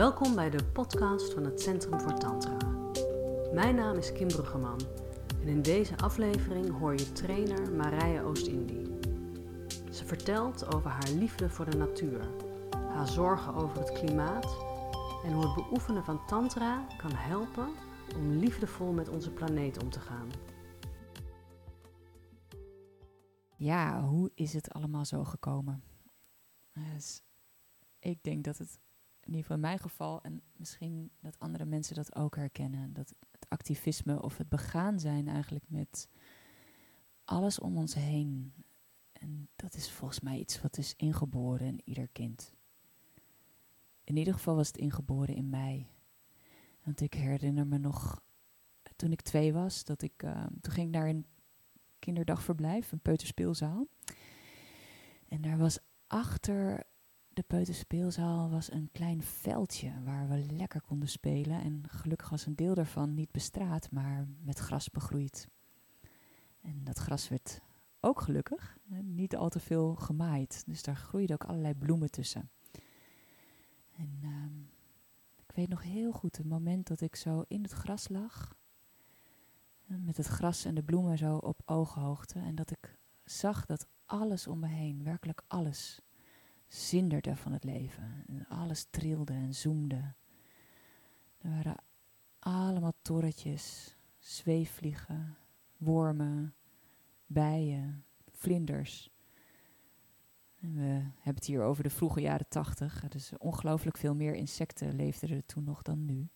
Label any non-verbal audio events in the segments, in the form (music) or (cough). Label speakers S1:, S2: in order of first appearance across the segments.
S1: Welkom bij de podcast van het Centrum voor Tantra. Mijn naam is Kim Bruggeman en in deze aflevering hoor je trainer Marije Oost-Indie. Ze vertelt over haar liefde voor de natuur, haar zorgen over het klimaat en hoe het beoefenen van Tantra kan helpen om liefdevol met onze planeet om te gaan.
S2: Ja, hoe is het allemaal zo gekomen? Dus ik denk dat het in ieder geval in mijn geval, en misschien dat andere mensen dat ook herkennen, dat het activisme of het begaan zijn eigenlijk met alles om ons heen. En dat is volgens mij iets wat is ingeboren in ieder kind. In ieder geval was het ingeboren in mij. Want ik herinner me nog, toen ik twee was, dat ik, uh, toen ging ik naar een kinderdagverblijf, een peuterspeelzaal. En daar was achter de peuterspeelzaal was een klein veldje waar we lekker konden spelen. En gelukkig was een deel daarvan niet bestraat, maar met gras begroeid. En dat gras werd ook gelukkig niet al te veel gemaaid. Dus daar groeiden ook allerlei bloemen tussen. En uh, ik weet nog heel goed het moment dat ik zo in het gras lag. Met het gras en de bloemen zo op ooghoogte. En dat ik zag dat alles om me heen, werkelijk alles, zinderde van het leven. En alles trilde en zoemde. Er waren allemaal torretjes, zweefvliegen, wormen, bijen, vlinders. En we hebben het hier over de vroege jaren tachtig. Dus ongelooflijk veel meer insecten leefden er toen nog dan nu.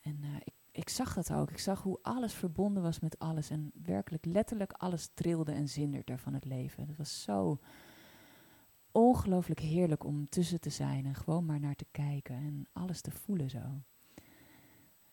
S2: En uh, ik, ik zag dat ook. Ik zag hoe alles verbonden was met alles. En werkelijk letterlijk alles trilde en zinderde van het leven. Dat was zo ongelooflijk heerlijk om tussen te zijn en gewoon maar naar te kijken en alles te voelen zo.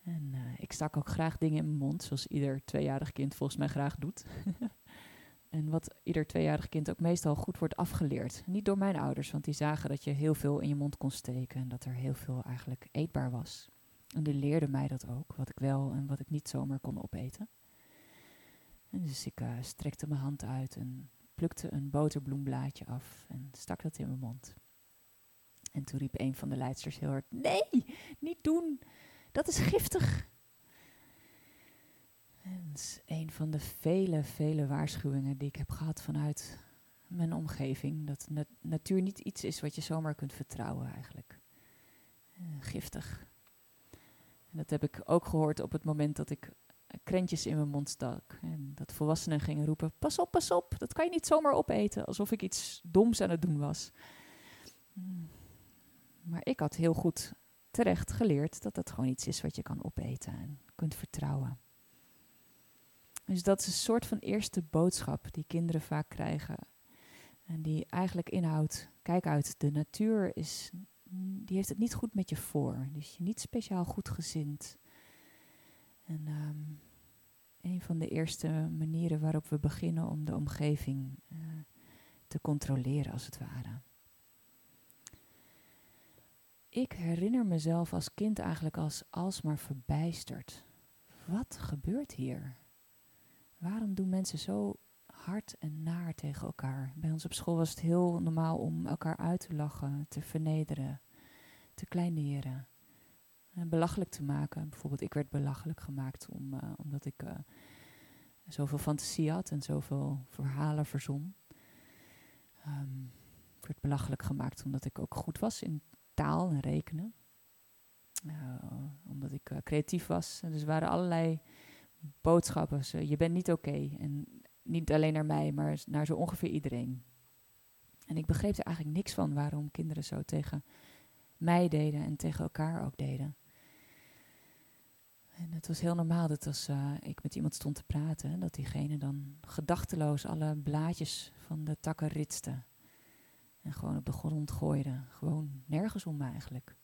S2: En uh, ik stak ook graag dingen in mijn mond, zoals ieder tweejarig kind volgens mij graag doet. (laughs) en wat ieder tweejarig kind ook meestal goed wordt afgeleerd. Niet door mijn ouders, want die zagen dat je heel veel in je mond kon steken en dat er heel veel eigenlijk eetbaar was. En die leerden mij dat ook, wat ik wel en wat ik niet zomaar kon opeten. En dus ik uh, strekte mijn hand uit en plukte een boterbloemblaadje af en stak dat in mijn mond. En toen riep een van de leidsters heel hard: Nee, niet doen, dat is giftig. En dat is een van de vele, vele waarschuwingen die ik heb gehad vanuit mijn omgeving. Dat nat natuur niet iets is wat je zomaar kunt vertrouwen, eigenlijk. Uh, giftig. En dat heb ik ook gehoord op het moment dat ik krentjes in mijn mond stak. En dat volwassenen gingen roepen: Pas op, pas op, dat kan je niet zomaar opeten. Alsof ik iets doms aan het doen was. Hmm. Maar ik had heel goed terecht geleerd dat dat gewoon iets is wat je kan opeten en kunt vertrouwen. Dus dat is een soort van eerste boodschap die kinderen vaak krijgen. En die eigenlijk inhoudt: kijk uit, de natuur is, die heeft het niet goed met je voor. Dus je niet speciaal goed gezind. En um, een van de eerste manieren waarop we beginnen om de omgeving uh, te controleren, als het ware. Ik herinner mezelf als kind eigenlijk als alsmaar verbijsterd. Wat gebeurt hier? Waarom doen mensen zo hard en naar tegen elkaar? Bij ons op school was het heel normaal om elkaar uit te lachen, te vernederen, te kleineren. Eh, belachelijk te maken. Bijvoorbeeld, ik werd belachelijk gemaakt om, uh, omdat ik uh, zoveel fantasie had en zoveel verhalen verzon. Um, ik werd belachelijk gemaakt omdat ik ook goed was in taal en rekenen. omdat ik creatief was. Dus er waren allerlei boodschappen. Je bent niet oké. En niet alleen naar mij, maar naar zo ongeveer iedereen. En ik begreep er eigenlijk niks van waarom kinderen zo tegen mij deden en tegen elkaar ook deden. En het was heel normaal dat als uh, ik met iemand stond te praten, dat diegene dan gedachteloos alle blaadjes van de takken ritste. En gewoon op de grond gooide. Gewoon nergens om eigenlijk.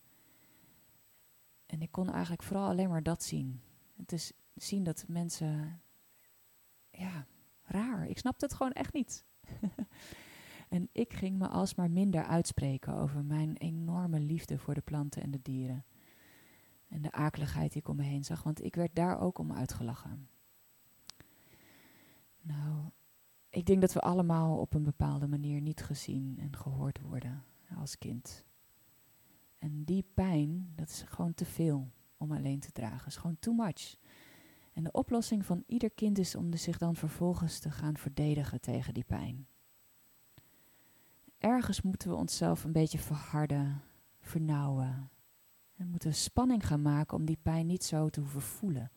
S2: En ik kon eigenlijk vooral alleen maar dat zien. Het is zien dat mensen, ja, raar. Ik snapte het gewoon echt niet. (laughs) en ik ging me alsmaar minder uitspreken over mijn enorme liefde voor de planten en de dieren. En de akeligheid die ik om me heen zag, want ik werd daar ook om uitgelachen. Nou, ik denk dat we allemaal op een bepaalde manier niet gezien en gehoord worden als kind. En die pijn, dat is gewoon te veel om alleen te dragen. Is gewoon too much. En de oplossing van ieder kind is om zich dan vervolgens te gaan verdedigen tegen die pijn. Ergens moeten we onszelf een beetje verharden, vernauwen. En moeten spanning gaan maken om die pijn niet zo te hoeven voelen.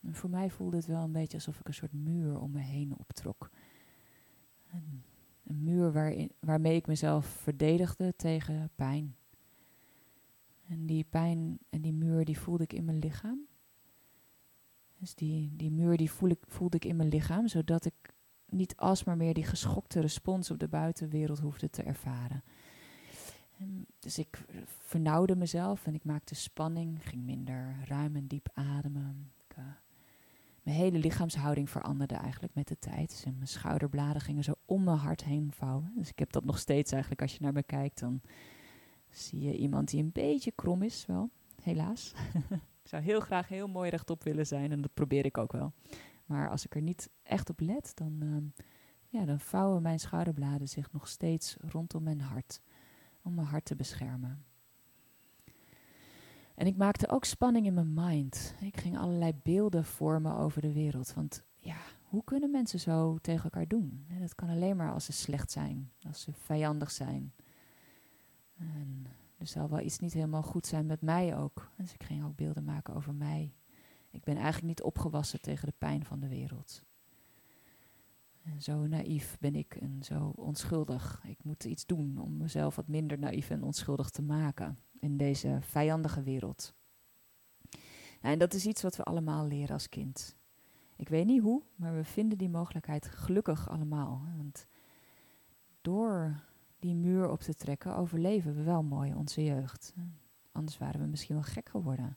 S2: En voor mij voelde het wel een beetje alsof ik een soort muur om me heen optrok. Een, een muur waarin, waarmee ik mezelf verdedigde tegen pijn. En die pijn en die muur die voelde ik in mijn lichaam. Dus die, die muur die voel ik, voelde ik in mijn lichaam, zodat ik niet alsmaar meer die geschokte respons op de buitenwereld hoefde te ervaren. En dus ik vernauwde mezelf en ik maakte spanning, ging minder ruim en diep ademen. Uh, mijn hele lichaamshouding veranderde eigenlijk met de tijd. Dus mijn schouderbladen gingen zo om mijn hart heen vouwen. Dus ik heb dat nog steeds eigenlijk. Als je naar me kijkt, dan zie je iemand die een beetje krom is, wel, helaas. (laughs) ik zou heel graag heel mooi rechtop willen zijn en dat probeer ik ook wel. Maar als ik er niet echt op let, dan, uh, ja, dan vouwen mijn schouderbladen zich nog steeds rondom mijn hart. Om mijn hart te beschermen. En ik maakte ook spanning in mijn mind. Ik ging allerlei beelden vormen over de wereld. Want ja, hoe kunnen mensen zo tegen elkaar doen? dat kan alleen maar als ze slecht zijn, als ze vijandig zijn. En er zal wel iets niet helemaal goed zijn met mij ook. Dus ik ging ook beelden maken over mij. Ik ben eigenlijk niet opgewassen tegen de pijn van de wereld. En zo naïef ben ik en zo onschuldig. Ik moet iets doen om mezelf wat minder naïef en onschuldig te maken in deze vijandige wereld. En dat is iets wat we allemaal leren als kind. Ik weet niet hoe, maar we vinden die mogelijkheid gelukkig allemaal. Want door die muur op te trekken, overleven we wel mooi onze jeugd. Anders waren we misschien wel gek geworden.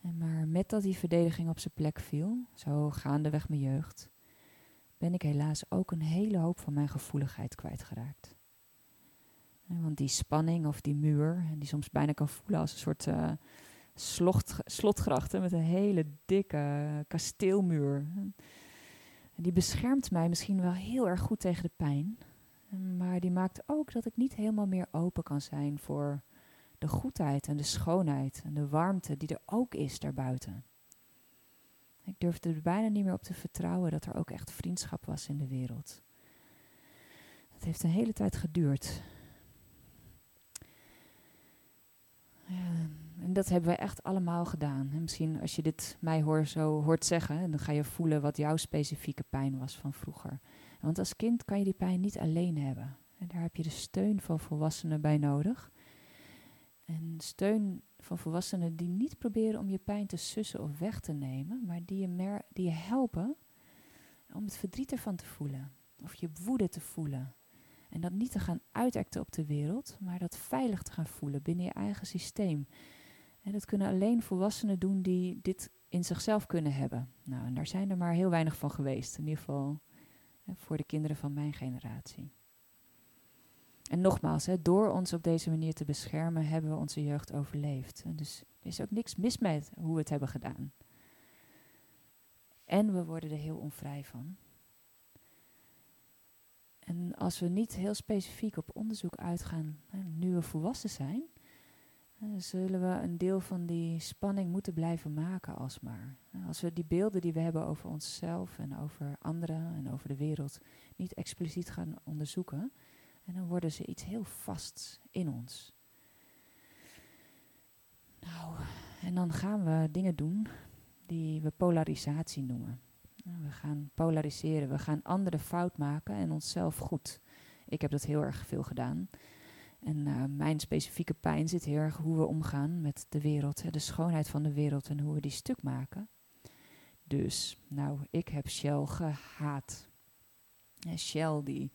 S2: En maar met dat die verdediging op zijn plek viel, zo gaandeweg mijn jeugd, ben ik helaas ook een hele hoop van mijn gevoeligheid kwijtgeraakt. Want die spanning of die muur, die soms bijna kan voelen als een soort uh, slotgrachten met een hele dikke kasteelmuur. Die beschermt mij misschien wel heel erg goed tegen de pijn, maar die maakt ook dat ik niet helemaal meer open kan zijn voor de goedheid en de schoonheid en de warmte die er ook is daarbuiten. Ik durfde er bijna niet meer op te vertrouwen dat er ook echt vriendschap was in de wereld. Het heeft een hele tijd geduurd. En dat hebben we echt allemaal gedaan. En misschien als je dit mij hoor, zo hoort zeggen, dan ga je voelen wat jouw specifieke pijn was van vroeger. Want als kind kan je die pijn niet alleen hebben. En daar heb je de steun van volwassenen bij nodig. En steun van volwassenen die niet proberen om je pijn te sussen of weg te nemen, maar die je, mer die je helpen om het verdriet ervan te voelen. Of je woede te voelen. En dat niet te gaan uitacten op de wereld, maar dat veilig te gaan voelen binnen je eigen systeem. En dat kunnen alleen volwassenen doen die dit in zichzelf kunnen hebben. Nou, en daar zijn er maar heel weinig van geweest. In ieder geval voor de kinderen van mijn generatie. En nogmaals, hè, door ons op deze manier te beschermen, hebben we onze jeugd overleefd. En dus er is ook niks mis met hoe we het hebben gedaan. En we worden er heel onvrij van. En als we niet heel specifiek op onderzoek uitgaan, hè, nu we volwassen zijn, zullen we een deel van die spanning moeten blijven maken alsmaar. Als we die beelden die we hebben over onszelf en over anderen en over de wereld niet expliciet gaan onderzoeken, en dan worden ze iets heel vasts in ons. Nou, en dan gaan we dingen doen die we polarisatie noemen. Nou, we gaan polariseren, we gaan anderen fout maken en onszelf goed. Ik heb dat heel erg veel gedaan. En uh, mijn specifieke pijn zit heel erg hoe we omgaan met de wereld, de schoonheid van de wereld en hoe we die stuk maken. Dus, nou, ik heb Shell gehaat. Shell die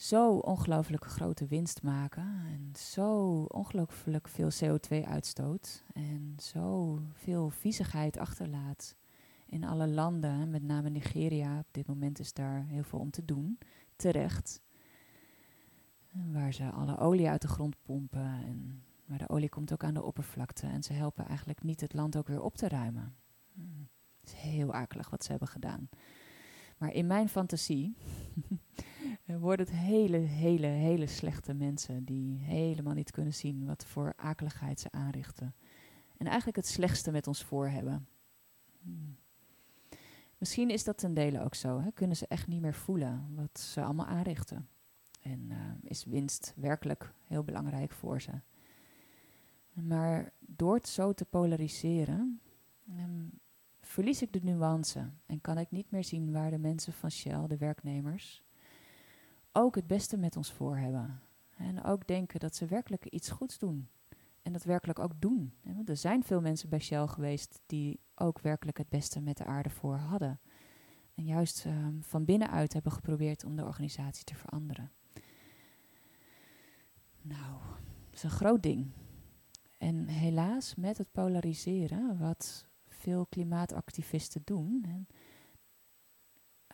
S2: zo ongelooflijk grote winst maken en zo ongelooflijk veel CO2 uitstoot en zo veel viezigheid achterlaat in alle landen, met name Nigeria. Op dit moment is daar heel veel om te doen, terecht. Waar ze alle olie uit de grond pompen en maar de olie komt ook aan de oppervlakte en ze helpen eigenlijk niet het land ook weer op te ruimen. Het is heel akelig wat ze hebben gedaan. Maar in mijn fantasie (laughs) worden het hele, hele, hele slechte mensen die helemaal niet kunnen zien wat voor akeligheid ze aanrichten. En eigenlijk het slechtste met ons voor hebben. Hmm. Misschien is dat ten dele ook zo. Hè? Kunnen ze echt niet meer voelen wat ze allemaal aanrichten. En uh, is winst werkelijk heel belangrijk voor ze. Maar door het zo te polariseren, um, verlies ik de nuance en kan ik niet meer zien waar de mensen van Shell, de werknemers, ook het beste met ons voor hebben. En ook denken dat ze werkelijk iets goeds doen. En dat werkelijk ook doen. Want er zijn veel mensen bij Shell geweest die ook werkelijk het beste met de aarde voor hadden. En juist um, van binnenuit hebben geprobeerd om de organisatie te veranderen. Nou, dat is een groot ding. En helaas met het polariseren, wat veel klimaatactivisten doen, en,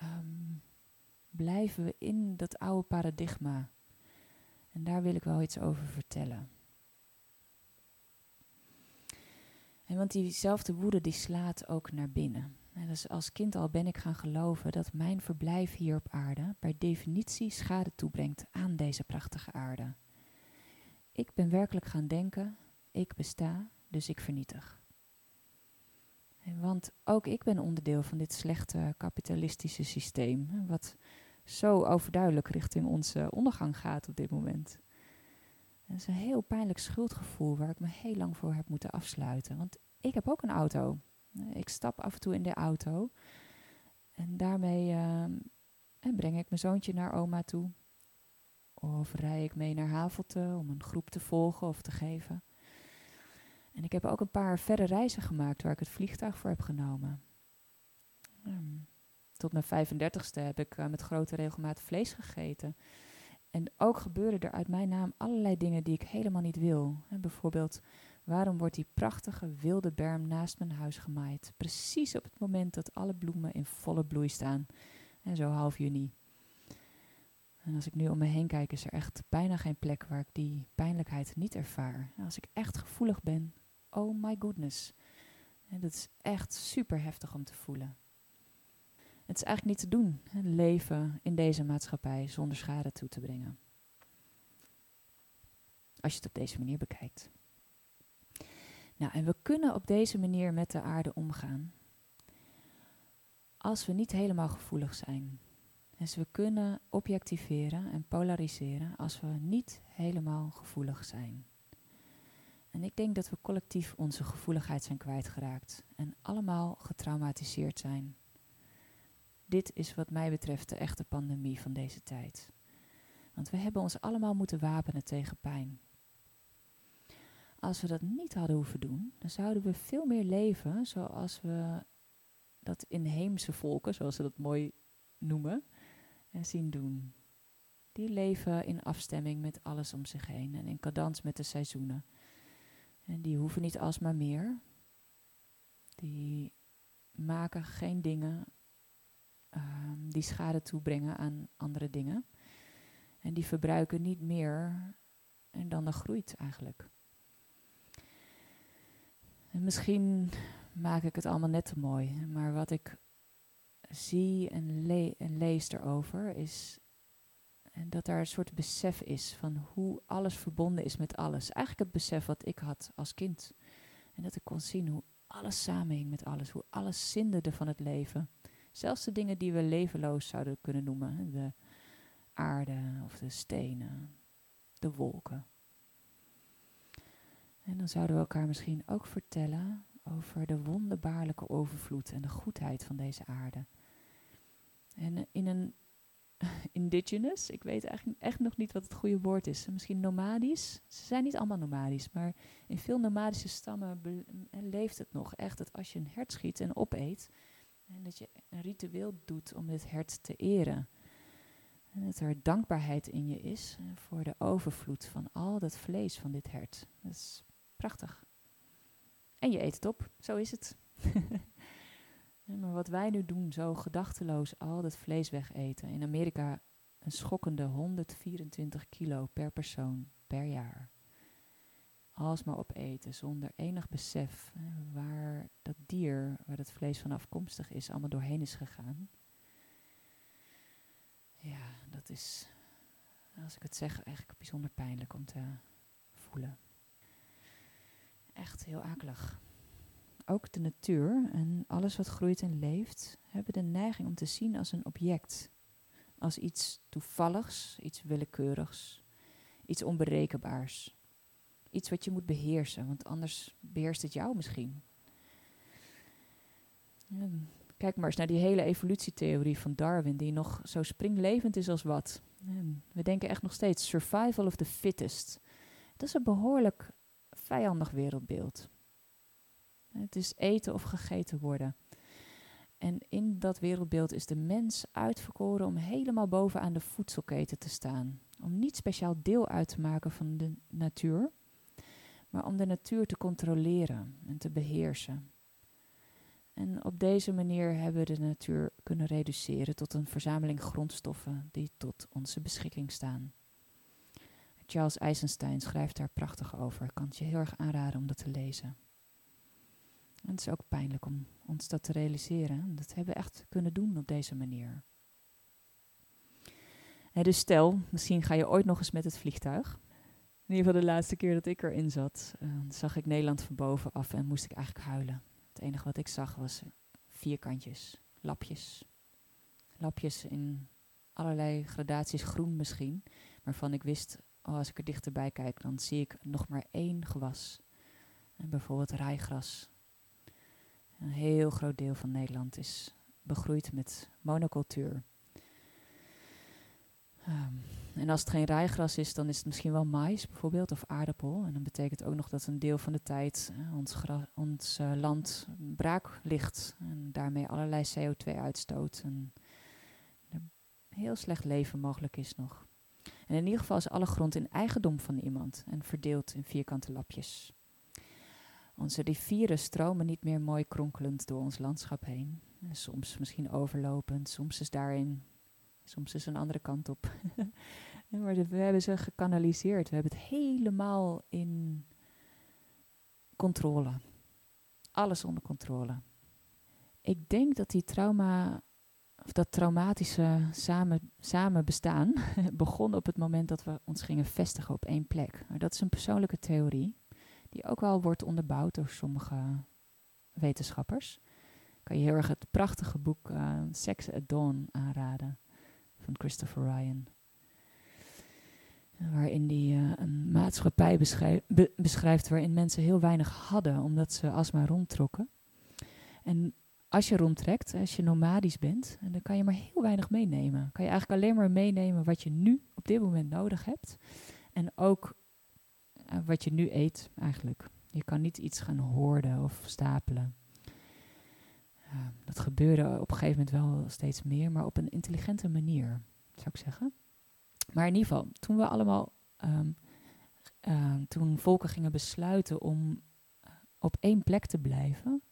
S2: um, blijven we in dat oude paradigma. En daar wil ik wel iets over vertellen. En want diezelfde woede die slaat ook naar binnen. En dus als kind al ben ik gaan geloven dat mijn verblijf hier op aarde per definitie schade toebrengt aan deze prachtige aarde. Ik ben werkelijk gaan denken, ik besta, dus ik vernietig. En want ook ik ben onderdeel van dit slechte kapitalistische systeem, wat zo overduidelijk richting onze ondergang gaat op dit moment. Dat is een heel pijnlijk schuldgevoel waar ik me heel lang voor heb moeten afsluiten. Want ik heb ook een auto. Ik stap af en toe in de auto. En daarmee uh, breng ik mijn zoontje naar oma toe. Of rij ik mee naar Havelte om een groep te volgen of te geven. En ik heb ook een paar verre reizen gemaakt waar ik het vliegtuig voor heb genomen. Um, tot mijn 35ste heb ik uh, met grote regelmaat vlees gegeten. En ook gebeuren er uit mijn naam allerlei dingen die ik helemaal niet wil. En bijvoorbeeld, waarom wordt die prachtige wilde berm naast mijn huis gemaaid? Precies op het moment dat alle bloemen in volle bloei staan. En zo half juni. En als ik nu om me heen kijk, is er echt bijna geen plek waar ik die pijnlijkheid niet ervaar. Als ik echt gevoelig ben, oh my goodness. En dat is echt super heftig om te voelen. Het is eigenlijk niet te doen, leven in deze maatschappij zonder schade toe te brengen. Als je het op deze manier bekijkt. Nou, en we kunnen op deze manier met de aarde omgaan. Als we niet helemaal gevoelig zijn. Dus we kunnen objectiveren en polariseren als we niet helemaal gevoelig zijn. En ik denk dat we collectief onze gevoeligheid zijn kwijtgeraakt en allemaal getraumatiseerd zijn. Dit is wat mij betreft de echte pandemie van deze tijd. Want we hebben ons allemaal moeten wapenen tegen pijn. Als we dat niet hadden hoeven doen, dan zouden we veel meer leven zoals we dat inheemse volken, zoals ze dat mooi noemen, eh, zien doen. Die leven in afstemming met alles om zich heen en in cadans met de seizoenen. En die hoeven niet alsmaar meer. Die maken geen dingen um, die schade toebrengen aan andere dingen. En die verbruiken niet meer en dan er groeit eigenlijk. En misschien maak ik het allemaal net te mooi, maar wat ik zie en, le en lees erover is en dat daar een soort besef is van hoe alles verbonden is met alles. Eigenlijk het besef wat ik had als kind. En dat ik kon zien hoe alles samenhing met alles, hoe alles zinderde van het leven. Zelfs de dingen die we levenloos zouden kunnen noemen. De aarde of de stenen, de wolken. En dan zouden we elkaar misschien ook vertellen over de wonderbaarlijke overvloed en de goedheid van deze aarde. En in een (laughs) indigenous, ik weet eigenlijk echt nog niet wat het goede woord is. Misschien nomadisch. Ze zijn niet allemaal nomadisch, maar in veel nomadische stammen leeft het nog echt dat als je een hert schiet en opeet, en dat je een ritueel doet om dit hert te eren. En dat er dankbaarheid in je is eh, voor de overvloed van al dat vlees van dit hert. Dat is prachtig. En je eet het op, zo is het. (laughs) maar wat wij nu doen, zo gedachteloos al dat vlees wegeten. In Amerika een schokkende 124 kilo per persoon per jaar alsmaar opeten zonder enig besef waar dat dier, waar het vlees van afkomstig is, allemaal doorheen is gegaan. ja, dat is, als ik het zeg, eigenlijk bijzonder pijnlijk om te voelen. Echt heel akelig. Ook de natuur en alles wat groeit en leeft, hebben de neiging om te zien als een object. Als iets toevalligs, iets willekeurigs, iets onberekenbaars. Iets wat je moet beheersen, want anders beheerst het jou misschien. Kijk maar eens naar die hele evolutietheorie van Darwin, die nog zo springlevend is als wat. we denken echt nog steeds survival of the fittest. Dat is een behoorlijk vijandig wereldbeeld. Het is eten of gegeten worden. En in dat wereldbeeld is de mens uitverkoren om helemaal bovenaan de voedselketen te staan. Om niet speciaal deel uit te maken van de natuur, maar om de natuur te controleren en te beheersen. En op deze manier hebben we de natuur kunnen reduceren tot een verzameling grondstoffen die tot onze beschikking staan. Charles Eisenstein schrijft daar prachtig over. Ik kan het je heel erg aanraden om dat te lezen. En het is ook pijnlijk om ons dat te realiseren. Dat hebben we echt kunnen doen op deze manier. dus stel, misschien ga je ooit nog eens met het vliegtuig. In ieder geval de laatste keer dat ik erin zat, uh, zag ik Nederland van bovenaf en moest ik eigenlijk huilen. Het enige wat ik zag was vierkantjes, lapjes. Lapjes in allerlei gradaties groen misschien, waarvan ik wist, oh, als ik er dichterbij kijk, dan zie ik nog maar één gewas. En bijvoorbeeld rijgras. Een heel groot deel van Nederland is begroeid met monocultuur. Ehm, en als het geen rijgras is, dan is het misschien wel mais bijvoorbeeld of aardappel. En dan betekent ook nog dat een deel van de tijd uh, ons, ons uh, land braak ligt. En daarmee allerlei CO2 uitstoot. En er heel slecht leven mogelijk is nog. En in ieder geval is alle grond in eigendom van iemand en verdeeld in vierkante lapjes. Onze rivieren stromen niet meer mooi kronkelend door ons landschap heen. Soms misschien overlopend, soms is daarin, soms is een andere kant op. (laughs) maar we hebben ze gekanaliseerd. We hebben het helemaal in controle. Alles onder controle. Ik denk dat die trauma, of dat traumatische samen, samen bestaan, (laughs) begon op het moment dat we ons gingen vestigen op één plek. Maar dat is een persoonlijke theorie die ook wel wordt onderbouwd door sommige wetenschappers. Kan je heel erg het prachtige boek uh, Sex at Dawn aanraden van Christopher Ryan. Waarin hij uh, een maatschappij beschrijft waarin mensen heel weinig hadden omdat ze astma rondtrokken. En als je rondtrekt, als je nomadisch bent, dan kan je maar heel weinig meenemen. Kan je eigenlijk alleen maar meenemen wat je nu op dit moment nodig hebt. En ook eh, wat je nu eet eigenlijk. Je kan niet iets gaan hoorden of stapelen. Dat gebeurde op een gegeven moment wel steeds meer, maar op een intelligente manier, zou ik zeggen. Maar in ieder geval, toen we allemaal, um, toen volken gingen besluiten om eh, op één plek te blijven,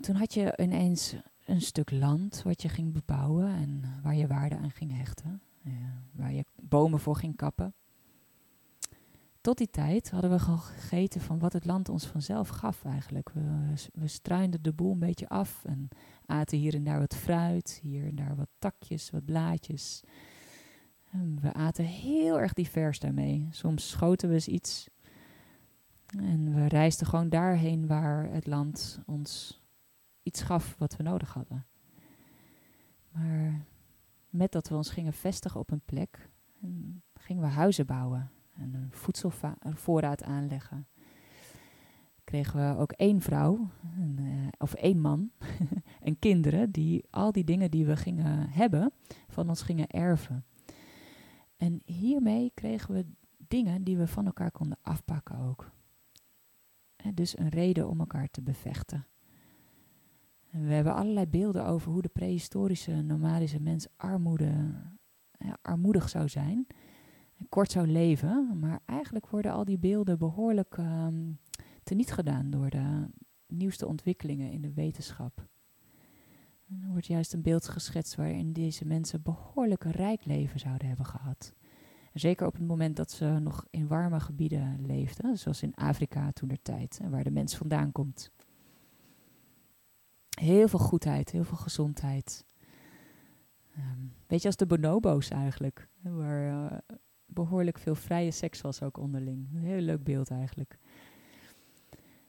S2: toen had je ineens een stuk land wat je ging bebouwen en waar je waarde aan ging hechten, waar je bomen voor ging kappen. Tot die tijd hadden we gewoon gegeten van wat het land ons vanzelf gaf eigenlijk. We, we struinden de boel een beetje af en aten hier en daar wat fruit, hier en daar wat takjes, wat blaadjes. En we aten heel erg divers daarmee. Soms schoten we eens iets. En we reisden gewoon daarheen waar het land ons iets gaf wat we nodig hadden. Maar met dat we ons gingen vestigen op een plek, gingen we huizen bouwen en een voedselvoorraad aanleggen. Kregen we ook één vrouw, uh, of één man (laughs) en kinderen die al die dingen die we gingen hebben van ons gingen erven. En hiermee kregen we dingen die we van elkaar konden afpakken ook. En dus een reden om elkaar te bevechten. En we hebben allerlei beelden over hoe de prehistorische nomadische mens armoede, ja, armoedig zou zijn kort zou leven. Maar eigenlijk worden al die beelden behoorlijk um, teniet gedaan door de nieuwste ontwikkelingen in de wetenschap. er wordt juist een beeld geschetst waarin deze mensen behoorlijk rijk leven zouden hebben gehad. zeker op het moment dat ze nog in warme gebieden leefden, zoals in Afrika toen der tijd, waar de mens vandaan komt. Heel veel goedheid, heel veel gezondheid. Um, beetje als de bonobo's eigenlijk, waar uh, behoorlijk veel vrije seks was ook onderling. Een heel leuk beeld eigenlijk.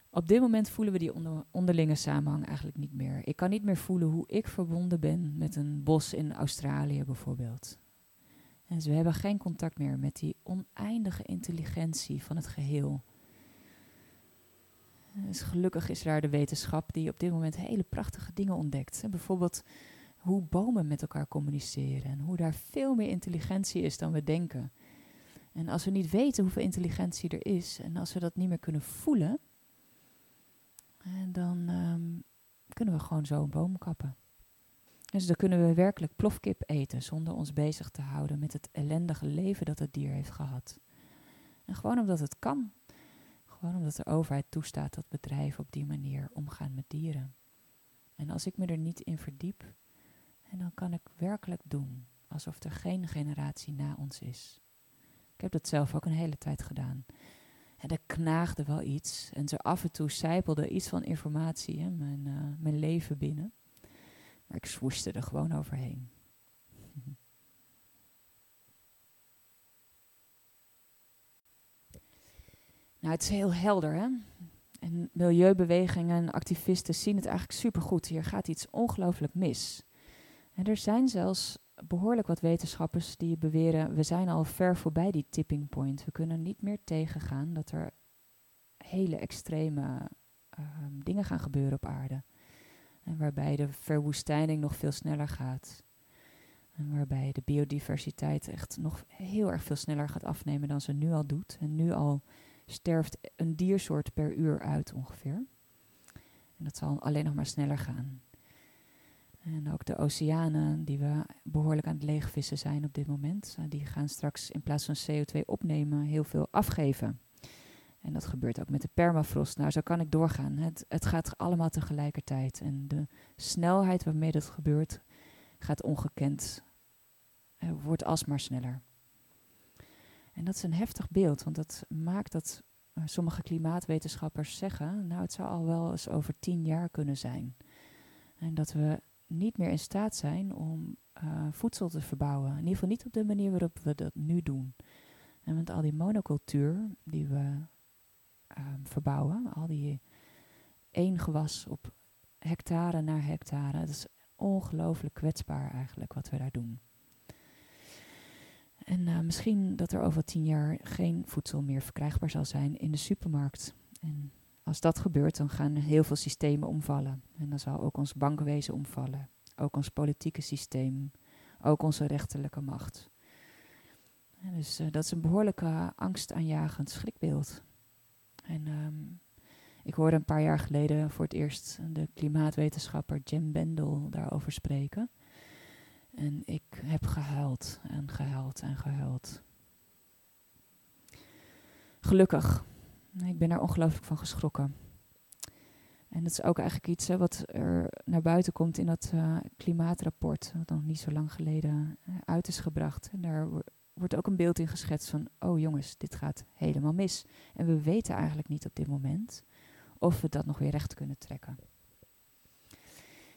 S2: Op dit moment voelen we die onderlinge samenhang eigenlijk niet meer. Ik kan niet meer voelen hoe ik verbonden ben met een bos in Australië bijvoorbeeld. En dus we hebben geen contact meer met die oneindige intelligentie van het geheel. Dus gelukkig is daar de wetenschap die op dit moment hele prachtige dingen ontdekt. bijvoorbeeld hoe bomen met elkaar communiceren en hoe daar veel meer intelligentie is dan we denken. En als we niet weten hoeveel intelligentie er is en als we dat niet meer kunnen voelen, dan um, kunnen we gewoon zo een boom kappen. Dus dan kunnen we werkelijk plofkip eten zonder ons bezig te houden met het ellendige leven dat het dier heeft gehad. En gewoon omdat het kan. Gewoon omdat de overheid toestaat dat bedrijven op die manier omgaan met dieren. En als ik me er niet in verdiep, dan kan ik werkelijk doen alsof er geen generatie na ons is. Ik heb dat zelf ook een hele tijd gedaan. En er knaagde wel iets. En zo af en toe zijpelde iets van informatie in mijn, uh, mijn leven binnen. Maar ik swoeste er gewoon overheen. (laughs) nou, het is heel helder, hè? En milieubewegingen en activisten zien het eigenlijk supergoed. Hier gaat iets ongelooflijk mis. En er zijn zelfs behoorlijk wat wetenschappers die beweren, we zijn al ver voorbij die tipping point. We kunnen niet meer tegengaan dat er hele extreme ehm, dingen gaan gebeuren op aarde. En waarbij de verwoestijning nog veel sneller gaat. En waarbij de biodiversiteit echt nog heel erg veel sneller gaat afnemen dan ze nu al doet. En nu al sterft een diersoort per uur uit ongeveer. En dat zal alleen nog maar sneller gaan. En ook de oceanen, die we behoorlijk aan het leegvissen zijn op dit moment, eh, die gaan straks in plaats van CO2 opnemen heel veel afgeven. En dat gebeurt ook met de permafrost. Nou, zo kan ik doorgaan. Het, het gaat allemaal tegelijkertijd. En de snelheid waarmee dat gebeurt, gaat ongekend. Uh, wordt alsmaar sneller. En dat is een heftig beeld, want dat maakt dat uh, sommige klimaatwetenschappers zeggen, nou het zou al wel eens over tien jaar kunnen zijn. En dat we niet meer in staat zijn om uh, voedsel te verbouwen. In ieder geval niet op de manier waarop we dat nu doen. En want al die monocultuur die we um, verbouwen, al die één gewas op hectare naar hectare, dat is ongelooflijk kwetsbaar eigenlijk wat we daar doen. En uh, misschien dat er over tien jaar geen voedsel meer verkrijgbaar zal zijn in de supermarkt. En als dat gebeurt, dan gaan heel veel systemen omvallen. En dan zal ook ons bankwezen omvallen. Ook ons politieke systeem. Ook onze rechterlijke macht. dus uh, dat is een behoorlijke angstaanjagend schrikbeeld. En um, ik hoorde een paar jaar geleden voor het eerst de klimaatwetenschapper Jim Bendel daarover spreken. En ik heb gehuild en gehuild en gehuild. Gelukkig ik ben er ongelooflijk van geschrokken. En dat is ook eigenlijk iets hè, wat er naar buiten komt in dat uh, klimaatrapport, wat nog niet zo lang geleden uh, uit is gebracht. En daar wordt ook een beeld in geschetst van, oh jongens, dit gaat helemaal mis. En we weten eigenlijk niet op dit moment of we dat nog weer recht kunnen trekken.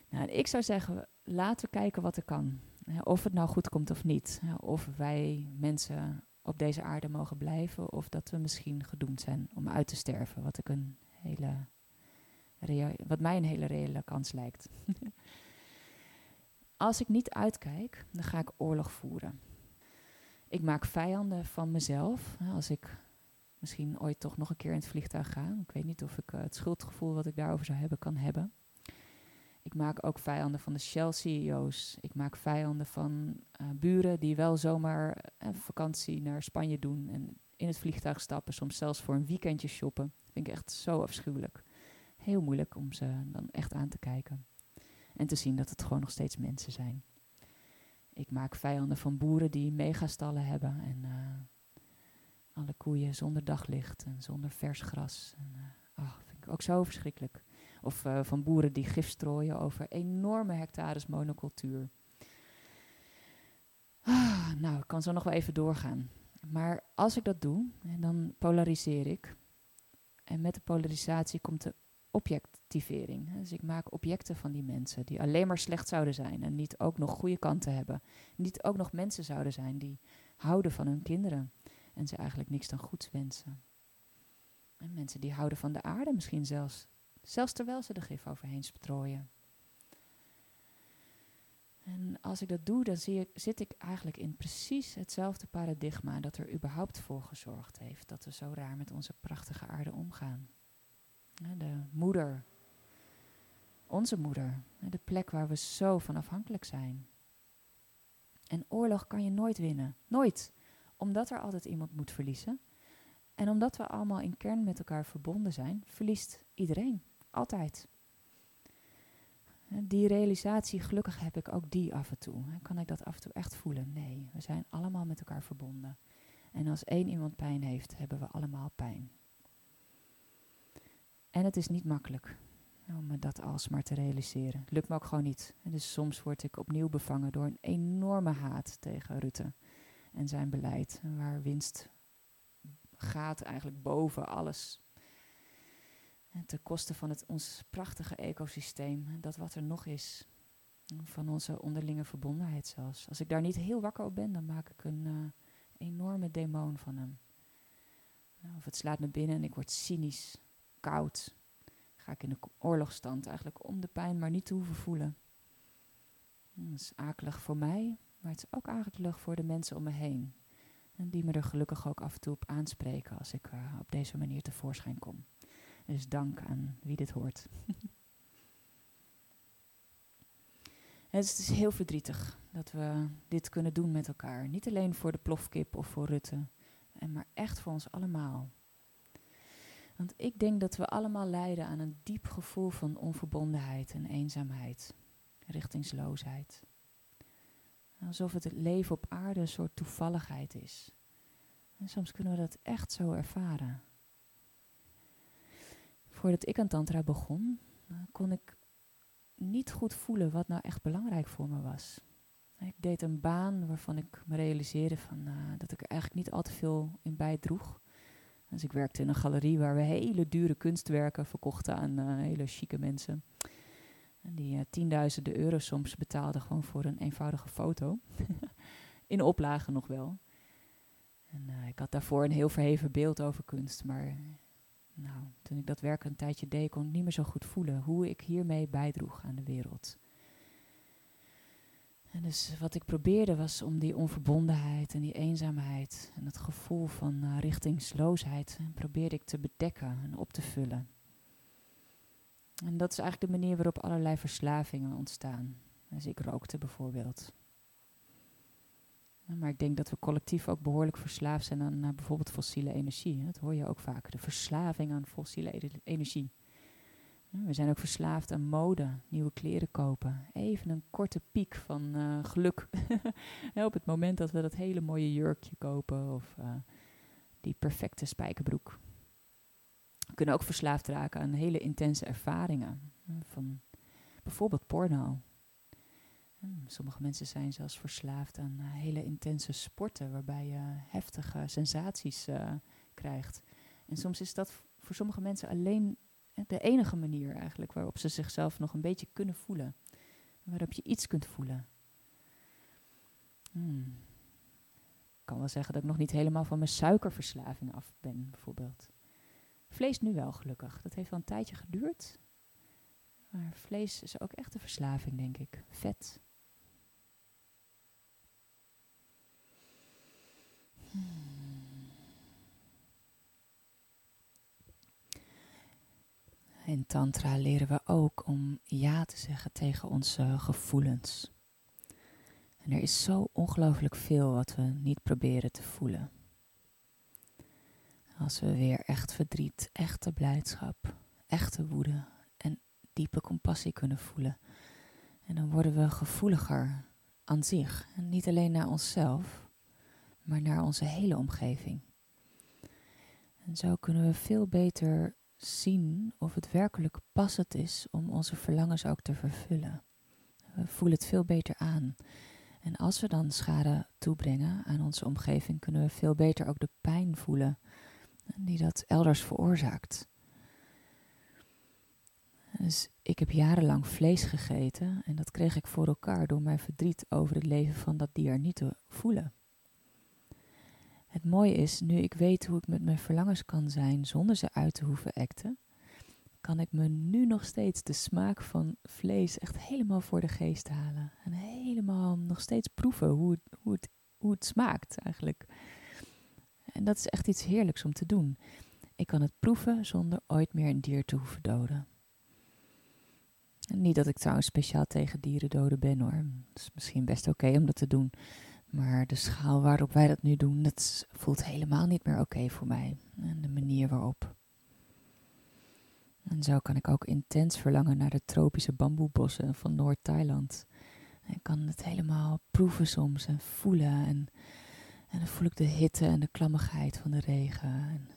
S2: Nou, ik zou zeggen, laten we kijken wat er kan. Of het nou goed komt of niet. Of wij mensen op deze aarde mogen blijven of dat we misschien gedoemd zijn om uit te sterven, wat, ik een hele wat mij een hele reële kans lijkt. (laughs) Als ik niet uitkijk, dan ga ik oorlog voeren. Ik maak vijanden van mezelf. Als ik misschien ooit toch nog een keer in het vliegtuig ga. Ik weet niet of ik uh, het schuldgevoel wat ik daarover zou hebben kan hebben. Ik maak ook vijanden van de Shell-CEO's. Ik maak vijanden van uh, buren die wel zomaar eh, vakantie naar Spanje doen en in het vliegtuig stappen, soms zelfs voor een weekendje shoppen. Vind ik echt zo afschuwelijk. Heel moeilijk om ze dan echt aan te kijken. En te zien dat het gewoon nog steeds mensen zijn. Ik maak vijanden van boeren die megastallen hebben en uh, alle koeien zonder daglicht en zonder vers gras. En, uh, oh, vind ik ook zo verschrikkelijk. Of uh, van boeren die gif strooien over enorme hectares monocultuur. Ah, nou, ik kan zo nog wel even doorgaan. Maar als ik dat doe, dan polariseer ik. En met de polarisatie komt de objectivering. Dus ik maak objecten van die mensen die alleen maar slecht zouden zijn en niet ook nog goede kanten hebben. Niet ook nog mensen zouden zijn die houden van hun kinderen en ze eigenlijk niks dan goeds wensen. En mensen die houden van de aarde misschien zelfs, zelfs terwijl ze er gif overheen strooien. En als ik dat doe, dan zie ik, zit ik eigenlijk in precies hetzelfde paradigma dat er überhaupt voor gezorgd heeft dat we zo raar met onze prachtige aarde omgaan. De moeder, onze moeder, de plek waar we zo van afhankelijk zijn. En oorlog kan je nooit winnen, nooit, omdat er altijd iemand moet verliezen. En omdat we allemaal in kern met elkaar verbonden zijn, verliest iedereen, altijd. Die realisatie, gelukkig heb ik ook die af en toe. Kan ik dat af en toe echt voelen? Nee, we zijn allemaal met elkaar verbonden. En als één iemand pijn heeft, hebben we allemaal pijn. En het is niet makkelijk om me dat alsmaar te realiseren. Lukt me ook gewoon niet. En dus soms word ik opnieuw bevangen door een enorme haat tegen Rutte en zijn beleid. Waar winst gaat eigenlijk boven alles. En ten koste van het, ons prachtige ecosysteem, dat wat er nog is. Van onze onderlinge verbondenheid zelfs. Als ik daar niet heel wakker op ben, dan maak ik een uh, enorme demon van hem. Nou, of het slaat me binnen en ik word cynisch, koud. Ga ik in de oorlogstand eigenlijk om de pijn maar niet te hoeven voelen. Dat is akelig voor mij, maar het is ook akelig voor de mensen om me heen. En die me er gelukkig ook af en toe op aanspreken als ik uh, op deze manier tevoorschijn kom. Dus dank aan wie dit hoort. (laughs) het is heel verdrietig dat we dit kunnen doen met elkaar. Niet alleen voor de plofkip of voor Rutte, maar echt voor ons allemaal. Want ik denk dat we allemaal lijden aan een diep gevoel van onverbondenheid en eenzaamheid, richtingsloosheid. Alsof het leven op aarde een soort toevalligheid is. En soms kunnen we dat echt zo ervaren. Voordat ik aan Tantra begon, kon ik niet goed voelen wat nou echt belangrijk voor me was. Ik deed een baan waarvan ik me realiseerde van, uh, dat ik er eigenlijk niet al te veel in bijdroeg. Dus ik werkte in een galerie waar we hele dure kunstwerken verkochten aan uh, hele chique mensen. Die uh, tienduizenden euro's soms betaalden gewoon voor een eenvoudige foto. (laughs) in oplagen nog wel. En ik had daarvoor een heel verheven beeld over kunst, maar nou, toen ik dat werk een tijdje deed, kon ik niet meer zo goed voelen hoe ik hiermee bijdroeg aan de wereld. En dus wat ik probeerde was om die onverbondenheid en die eenzaamheid en het gevoel van richtingsloosheid probeerde ik te bedekken en op te vullen. En dat is eigenlijk de manier waarop allerlei verslavingen ontstaan. Dus ik rookte bijvoorbeeld. Maar ik denk dat we collectief ook behoorlijk verslaafd zijn aan, bijvoorbeeld fossiele energie. Dat hoor je ook vaak, de verslaving aan fossiele energie. We zijn ook verslaafd aan mode, nieuwe kleren kopen. Even een korte piek van uh, geluk. (laughs) op het moment dat we dat hele mooie jurkje kopen of uh, die perfecte spijkerbroek. Kunnen ook verslaafd raken aan hele intense ervaringen. Van bijvoorbeeld porno. Sommige mensen zijn zelfs verslaafd aan uh, hele intense sporten, waarbij je heftige sensaties uh, krijgt. En soms is dat voor sommige mensen alleen de enige manier eigenlijk waarop ze zichzelf nog een beetje kunnen voelen. Waarop je iets kunt voelen. Hmm. Ik kan wel zeggen dat ik nog niet helemaal van mijn suikerverslaving af ben, bijvoorbeeld. Vlees nu wel, gelukkig. Dat heeft wel een tijdje geduurd. Maar vlees is ook echt een verslaving, denk ik. Vet. In Tantra leren we ook om ja te zeggen tegen onze gevoelens. En er is zo ongelooflijk veel wat we niet proberen te voelen. Als we weer echt verdriet, echte blijdschap, echte woede en diepe compassie kunnen voelen. En dan worden we gevoeliger aan zich. En niet alleen naar onszelf, maar naar onze hele omgeving. En zo kunnen we veel beter zien of het werkelijk passend is om onze verlangens ook te vervullen. We voelen het veel beter aan. En als we dan schade toebrengen aan onze omgeving, kunnen we veel beter ook de pijn voelen die dat elders veroorzaakt. Dus ik heb jarenlang vlees gegeten en dat kreeg ik voor elkaar door mijn verdriet over het leven van dat dier niet te voelen. Het mooie is, nu ik weet hoe ik met mijn verlangens kan zijn zonder ze uit te hoeven acten, kan ik me nu nog steeds de smaak van vlees echt helemaal voor de geest halen. En helemaal nog steeds proeven hoe het, hoe het, hoe het smaakt eigenlijk. En dat is echt iets heerlijks om te doen. Ik kan het proeven zonder ooit meer een dier te hoeven doden. niet dat ik trouwens speciaal tegen dieren doden ben hoor. Het is misschien best oké om dat te doen. Maar de schaal waarop wij dat nu doen, dat voelt helemaal niet meer oké voor mij. En de manier waarop. En zo kan ik ook intens verlangen naar de tropische bamboebossen van Noord-Thailand. Ik kan het helemaal proeven soms en voelen. En, en dan voel ik de hitte en de klammigheid van de regen. En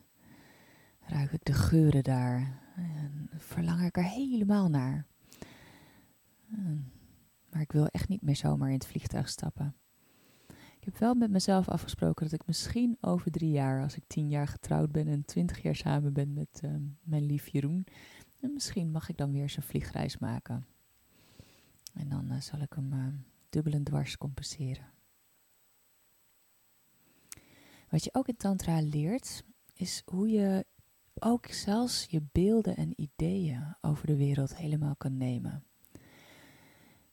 S2: ruik ik de geuren daar. En verlang ik er helemaal naar. Maar ik wil echt niet meer zomaar in het vliegtuig stappen. Ik heb wel met mezelf afgesproken dat ik misschien over drie jaar, als ik tien jaar getrouwd ben en twintig jaar samen ben met ehm, mijn lief Jeroen, en misschien mag ik dan weer zo'n vliegreis maken. En dan eh, zal ik hem uh, dubbel en dwars compenseren. Wat je ook in Tantra leert, is hoe je ook zelfs je beelden en ideeën over de wereld helemaal kan nemen.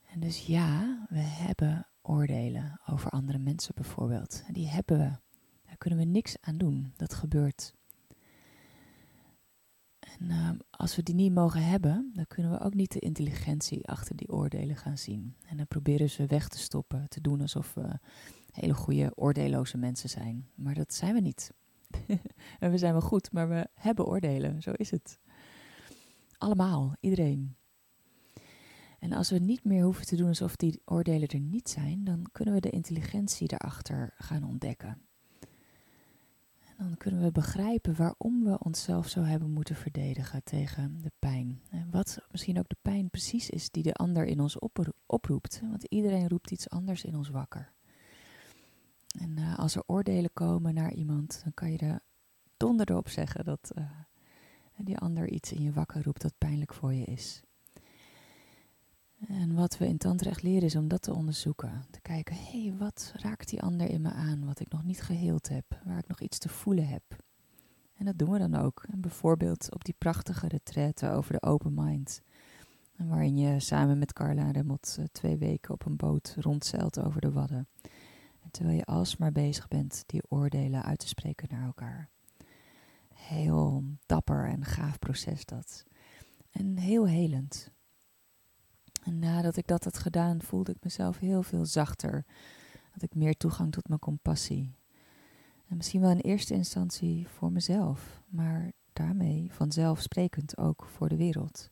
S2: En dus ja, we hebben oordelen over andere mensen bijvoorbeeld. Die hebben we. Daar kunnen we niks aan doen. Dat gebeurt. En uh, als we die niet mogen hebben, dan kunnen we ook niet de intelligentie achter die oordelen gaan zien. En dan proberen ze weg te stoppen, te doen alsof we hele goede, oordeelloze mensen zijn. Maar dat zijn we niet. (laughs) en we zijn wel goed, maar we hebben oordelen. Zo is het. Allemaal, iedereen. En als we niet meer hoeven te doen alsof die oordelen er niet zijn, dan kunnen we de intelligentie daarachter gaan ontdekken. En dan kunnen we begrijpen waarom we onszelf zo hebben moeten verdedigen tegen de pijn. En wat misschien ook de pijn precies is die de ander in ons oproept. Want iedereen roept iets anders in ons wakker. En uh, als er oordelen komen naar iemand, dan kan je er donder op zeggen dat uh, die ander iets in je wakker roept dat pijnlijk voor je is. En wat we in Tantrecht leren is om dat te onderzoeken. Te kijken, hé, hey, wat raakt die ander in me aan wat ik nog niet geheeld heb, waar ik nog iets te voelen heb. En dat doen we dan ook. En bijvoorbeeld op die prachtige retraite over de open mind. Waarin je samen met Carla Remmelt uh, twee weken op een boot rondzeilt over de Wadden. Terwijl je alsmaar bezig bent die oordelen uit te spreken naar elkaar. Heel dapper en gaaf proces dat. En heel helend. En nadat ik dat had gedaan, voelde ik mezelf heel veel zachter. Had ik meer toegang tot mijn compassie. En misschien wel in eerste instantie voor mezelf, maar daarmee vanzelfsprekend ook voor de wereld.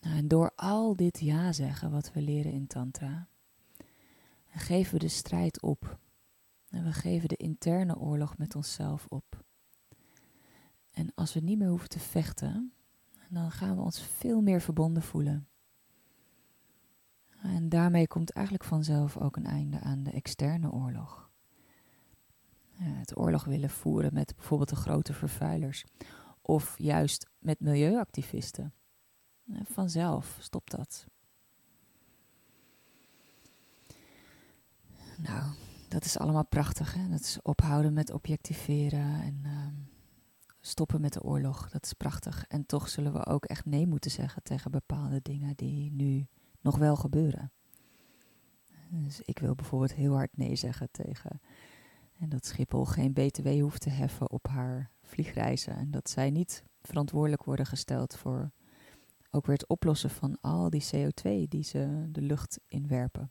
S2: Nou, en door al dit ja zeggen wat we leren in Tantra, geven we de strijd op. En we geven de interne oorlog met onszelf op. En als we niet meer hoeven te vechten, dan gaan we ons veel meer verbonden voelen. En daarmee komt eigenlijk vanzelf ook een einde aan de externe oorlog. Het oorlog willen voeren met bijvoorbeeld de grote vervuilers. Of juist met milieuactivisten. Vanzelf stopt dat. Nou, dat is allemaal prachtig. Hè? Dat is ophouden met objectiveren en uh, stoppen met de oorlog. Dat is prachtig. En toch zullen we ook echt nee moeten zeggen tegen bepaalde dingen die nu nog wel gebeuren. Dus ik wil bijvoorbeeld heel hard nee zeggen tegen en dat Schiphol geen BTW hoeft te heffen op haar vliegreizen. En dat zij niet verantwoordelijk worden gesteld voor ook weer het oplossen van al die CO2 die ze de lucht inwerpen.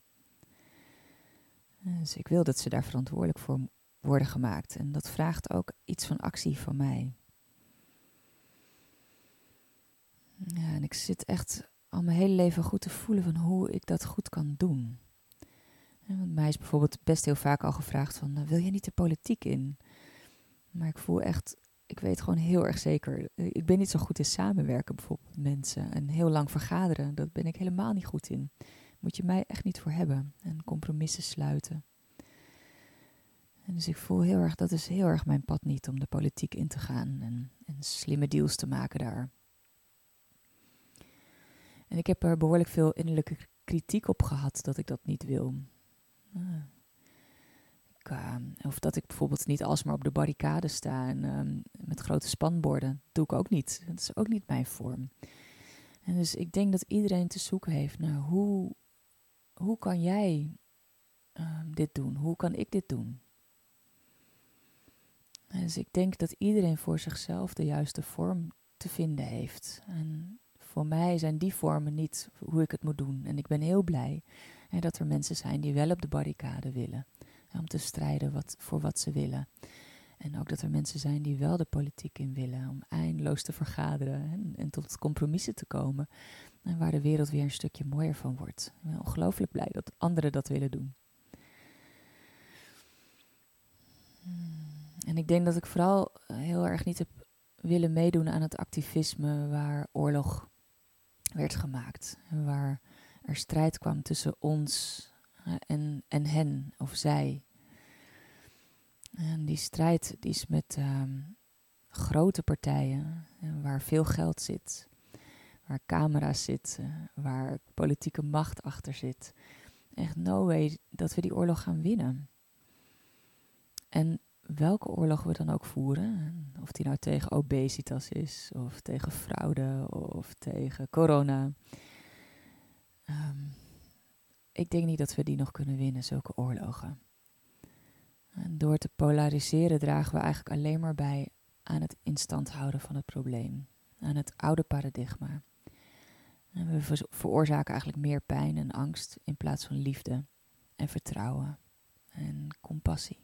S2: Dus ik wil dat ze daar verantwoordelijk voor worden gemaakt. En dat vraagt ook iets van actie van mij. Ja, en ik zit echt al mijn hele leven goed te voelen van hoe ik dat goed kan doen. want mij is bijvoorbeeld best heel vaak al gevraagd van, nou, wil je niet de politiek in? Maar ik voel echt, ik weet gewoon heel erg zeker, eh, ik ben niet zo goed in samenwerken bijvoorbeeld met mensen. En heel lang vergaderen, dat ben ik helemaal niet goed in. Moet je mij echt niet voor hebben. En compromissen sluiten. En dus ik voel heel erg, dat is heel erg mijn pad niet om de politiek in te gaan en, en slimme deals te maken daar. En ik heb er behoorlijk veel innerlijke kritiek op gehad dat ik dat niet wil. Ah. Uh, of dat ik bijvoorbeeld niet alsmaar op de barricade sta en um, met grote spanborden. Doe ik ook niet. Dat is ook niet mijn vorm. En dus ik denk dat iedereen te zoeken heeft naar hoe, hoe kan jij um, dit doen? Hoe kan ik dit doen? En dus ik denk dat iedereen voor zichzelf de juiste vorm te vinden heeft. En voor mij zijn die vormen niet hoe ik het moet doen. En ik ben heel blij hè, dat er mensen zijn die wel op de barricade willen. om te strijden wat, voor wat ze willen. En ook dat er mensen zijn die wel de politiek in willen. Om eindeloos te vergaderen en, tot compromissen te komen. En waar de wereld weer een stukje mooier van wordt. Ik ben ongelooflijk blij dat anderen dat willen doen. En ik denk dat ik vooral heel erg niet heb willen meedoen aan het activisme waar oorlog werd gemaakt. Waar er strijd kwam tussen ons en, en hen of zij. En die strijd die is met ehm, grote partijen, waar veel geld zit, waar camera's zitten, waar politieke macht achter zit. Echt no way dat we die oorlog gaan winnen. En welke oorlog we dan ook voeren, of die nou tegen obesitas is, of tegen fraude, of tegen corona. Ehm, ik denk niet dat we die nog kunnen winnen, zulke oorlogen. Door te polariseren dragen we eigenlijk alleen maar bij aan het instand houden van het probleem, aan het oude paradigma. En we veroorzaken eigenlijk meer pijn en angst in plaats van liefde en vertrouwen en compassie.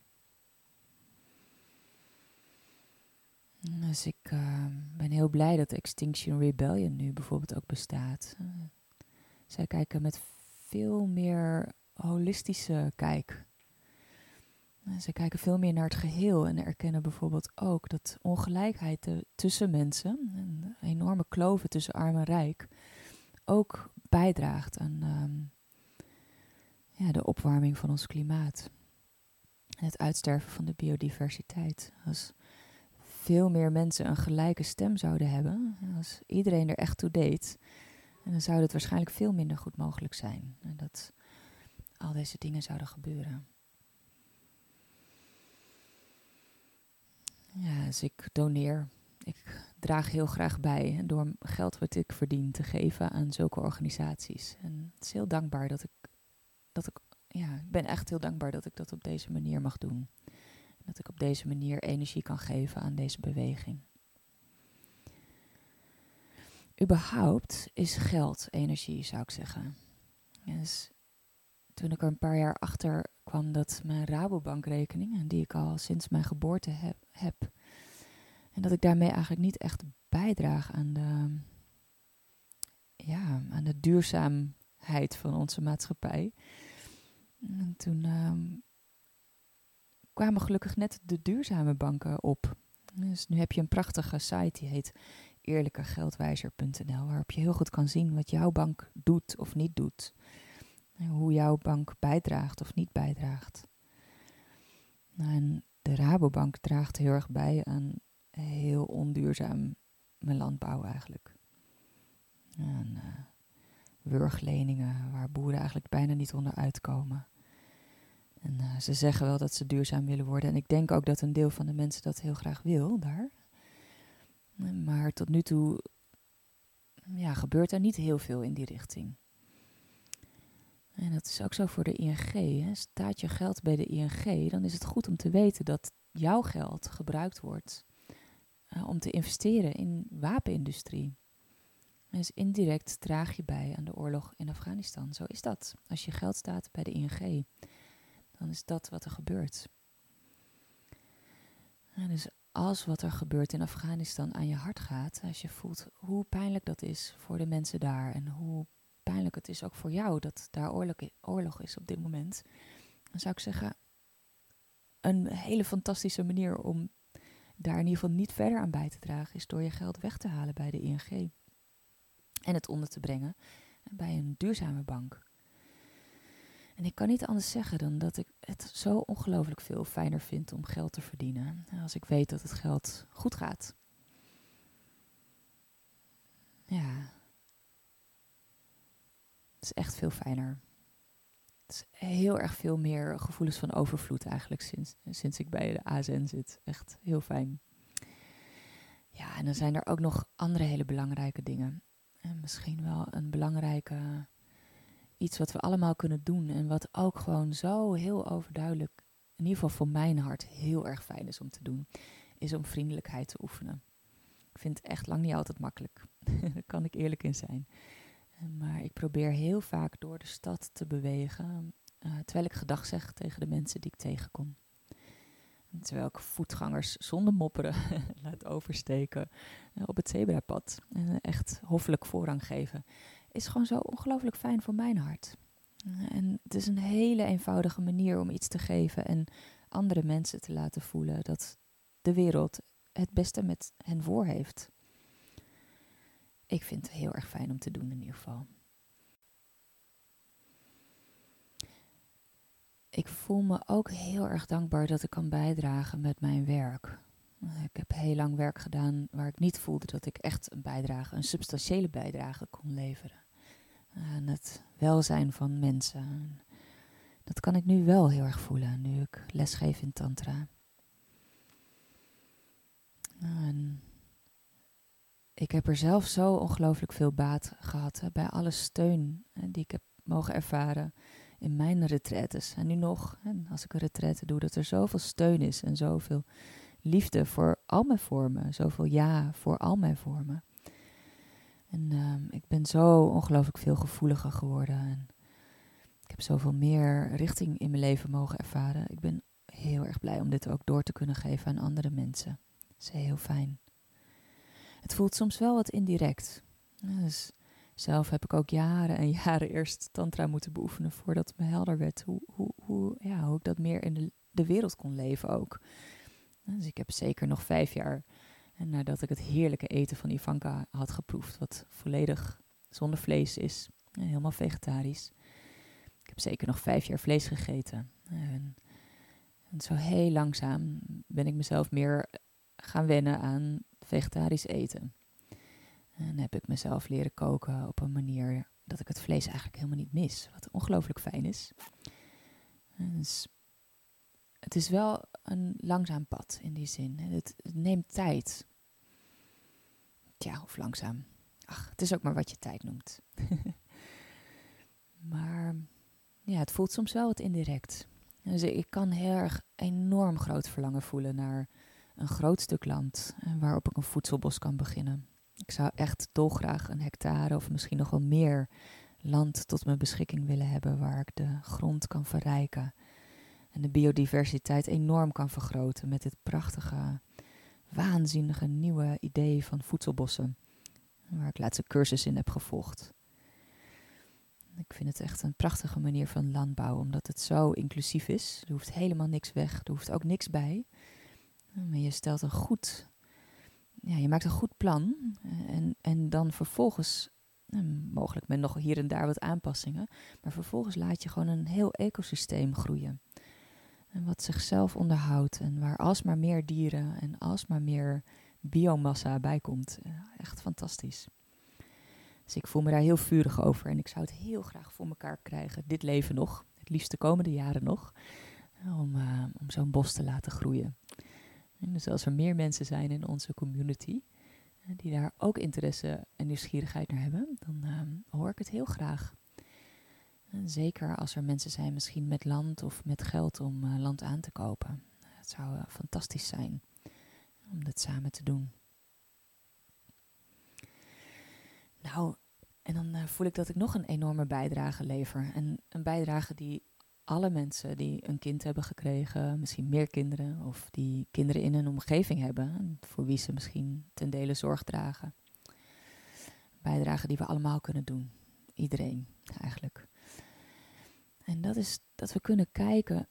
S2: Dus ik uh, ben heel blij dat Extinction Rebellion nu bijvoorbeeld ook bestaat. Zij kijken met veel meer holistische kijk. Zij kijken veel meer naar het geheel en erkennen bijvoorbeeld ook dat ongelijkheid tussen mensen, en enorme kloven tussen arm en rijk, ook bijdraagt aan um, ja, de opwarming van ons klimaat. En het uitsterven van de biodiversiteit. Als veel meer mensen een gelijke stem zouden hebben, als iedereen er echt toe deed, dan zou het waarschijnlijk veel minder goed mogelijk zijn. En dat al deze dingen zouden gebeuren. Ja, dus ik doneer. Ik draag heel graag bij door geld wat ik verdien te geven aan zulke organisaties. En het is heel dankbaar dat ik, dat ik, ja, ik ben echt heel dankbaar dat ik dat op deze manier mag doen. Dat ik op deze manier energie kan geven aan deze beweging. Überhaupt is geld energie, zou ik zeggen. Dus toen ik er een paar jaar achter kwam dat mijn Rabobankrekening, die ik al sinds mijn geboorte heb, heb, en dat ik daarmee eigenlijk niet echt bijdraag aan de, ja, aan de duurzaamheid van onze maatschappij. En toen ehm, kwamen gelukkig net de duurzame banken op. Dus nu heb je een prachtige site die heet eerlijkegeldwijzer.nl, waarop je heel goed kan zien wat jouw bank doet of niet doet. Hoe jouw bank bijdraagt of niet bijdraagt. Nou, de Rabobank draagt heel erg bij aan heel onduurzaam landbouw eigenlijk. En wurgleningen waar boeren eigenlijk bijna niet onder uitkomen. En uh, ze zeggen wel dat ze duurzaam willen worden. En ik denk ook dat een deel van de mensen dat heel graag wil daar. Maar tot nu toe ja, gebeurt er niet heel veel in die richting. En dat is ook zo voor de ING. Hè. Staat je geld bij de ING, dan is het goed om te weten dat jouw geld gebruikt wordt uh, om te investeren in wapenindustrie. Dus indirect draag je bij aan de oorlog in Afghanistan. Zo is dat. Als je geld staat bij de ING dan is dat wat er gebeurt. dus als wat er gebeurt in Afghanistan aan je hart gaat, als je voelt hoe pijnlijk dat is voor de mensen daar en hoe het is ook voor jou dat daar oorlog is op dit moment, dan zou ik zeggen, een hele fantastische manier om daar in ieder geval niet verder aan bij te dragen, is door je geld weg te halen bij de ING en het onder te brengen bij een duurzame bank. En ik kan niet anders zeggen dan dat ik het zo ongelooflijk veel fijner vind om geld te verdienen. Als ik weet dat het geld goed gaat. Ja. Het is echt veel fijner. Het is heel erg veel meer gevoelens van overvloed eigenlijk sinds, sinds ik bij de ASN zit. Echt heel fijn. Ja, en dan zijn er ook nog andere hele belangrijke dingen. En misschien wel een belangrijke iets wat we allemaal kunnen doen en wat ook gewoon zo heel overduidelijk, in ieder geval voor mijn hart, heel erg fijn is om te doen, is om vriendelijkheid te oefenen. Ik vind het echt lang niet altijd makkelijk. (laughs) Daar kan ik eerlijk in zijn. Eh, maar ik probeer heel vaak door de stad te bewegen, uh, terwijl ik gedag zeg tegen de mensen die ik tegenkom. Terwijl ik voetgangers zonder mopperen (laughs) laat oversteken uh, op het zebrapad. En echt hoffelijk voorrang geven. Is gewoon zo ongelooflijk fijn voor mijn hart. En het is een hele eenvoudige manier om iets te geven en andere mensen te laten voelen dat de wereld het beste met hen voor heeft. Ik vind het heel erg fijn om te doen in ieder geval. Ik voel me ook heel erg dankbaar dat ik kan bijdragen met mijn werk. Ik heb heel lang werk gedaan waar ik niet voelde dat ik echt een bijdrage, een substantiële bijdrage kon leveren. Aan het welzijn van mensen. Dat kan ik nu wel heel erg voelen, nu ik lesgeef in Tantra. En ik heb er zelf zo ongelooflijk veel baat gehad bij alle steun hè, die ik heb mogen ervaren in mijn retretes. En nu nog, en als ik een retraite doe, dat er zoveel steun is en zoveel liefde voor al mijn vormen, zoveel ja voor al mijn vormen. En um, ik ben zo ongelooflijk veel gevoeliger geworden. En ik heb zoveel meer richting in mijn leven mogen ervaren. Ik ben heel erg blij om dit ook door te kunnen geven aan andere mensen. Dat is heel fijn. Het voelt soms wel wat indirect. Dus zelf heb ik ook jaren en (laughs) jaren eerst tantra moeten beoefenen voordat het me helder werd hoe, hoe, hoe, ja, hoe ik dat meer in de, de wereld kon leven ook. Dus ik heb zeker nog vijf jaar en nadat ik het heerlijke eten van Ivanka had geproefd, wat volledig zonder vlees is, helemaal vegetarisch. Ik heb zeker nog vijf jaar vlees gegeten. En, en zo heel langzaam ben ik mezelf meer gaan wennen aan vegetarisch eten. En heb ik mezelf leren koken op een manier dat ik het vlees eigenlijk helemaal niet mis. Wat ongelooflijk fijn is. Dus het is wel een langzaam pad in die zin. Het, neemt tijd. Tja, of langzaam. Ach, het is ook maar wat je tijd noemt. (laughs) maar ja, het voelt soms wel wat indirect. Dus ik kan heel erg enorm groot verlangen voelen naar een groot stuk land eh, waarop ik een voedselbos kan beginnen. Ik zou echt dolgraag een hectare of misschien nog wel meer land tot mijn beschikking willen hebben waar ik de grond kan verrijken en de biodiversiteit enorm kan vergroten met dit prachtige waanzinnige nieuwe idee van voedselbossen. Waar ik laatst een cursus in heb gevolgd. Ik vind het echt een prachtige manier van landbouw, omdat het zo inclusief is. Er hoeft helemaal niks weg, er hoeft ook niks bij. Maar je stelt een goed, ja, je maakt een goed plan. En, en dan vervolgens, mogelijk met nog hier en daar wat aanpassingen, maar vervolgens laat je gewoon een heel ecosysteem groeien. En wat zichzelf onderhoudt en waar alsmaar meer dieren en alsmaar meer biomassa bij komt. Echt fantastisch. Dus ik voel me daar heel vurig over en ik zou het heel graag voor elkaar krijgen, dit leven nog, het liefst de komende jaren nog, om, uh, om zo'n bos te laten groeien. En dus als er meer mensen zijn in onze community uh, die daar ook interesse en nieuwsgierigheid naar hebben, dan uh, hoor ik het heel graag. Zeker als er mensen zijn, misschien met land of met geld om uh, land aan te kopen. Het zou fantastisch zijn om dat samen te doen. Nou, en dan voel ik dat ik nog een enorme bijdrage lever. En een bijdrage die alle mensen die een kind hebben gekregen, misschien meer kinderen, of die kinderen in een omgeving hebben, voor wie ze misschien ten dele zorg dragen. Bijdrage die we allemaal kunnen doen. Iedereen eigenlijk. En dat is dat we kunnen kijken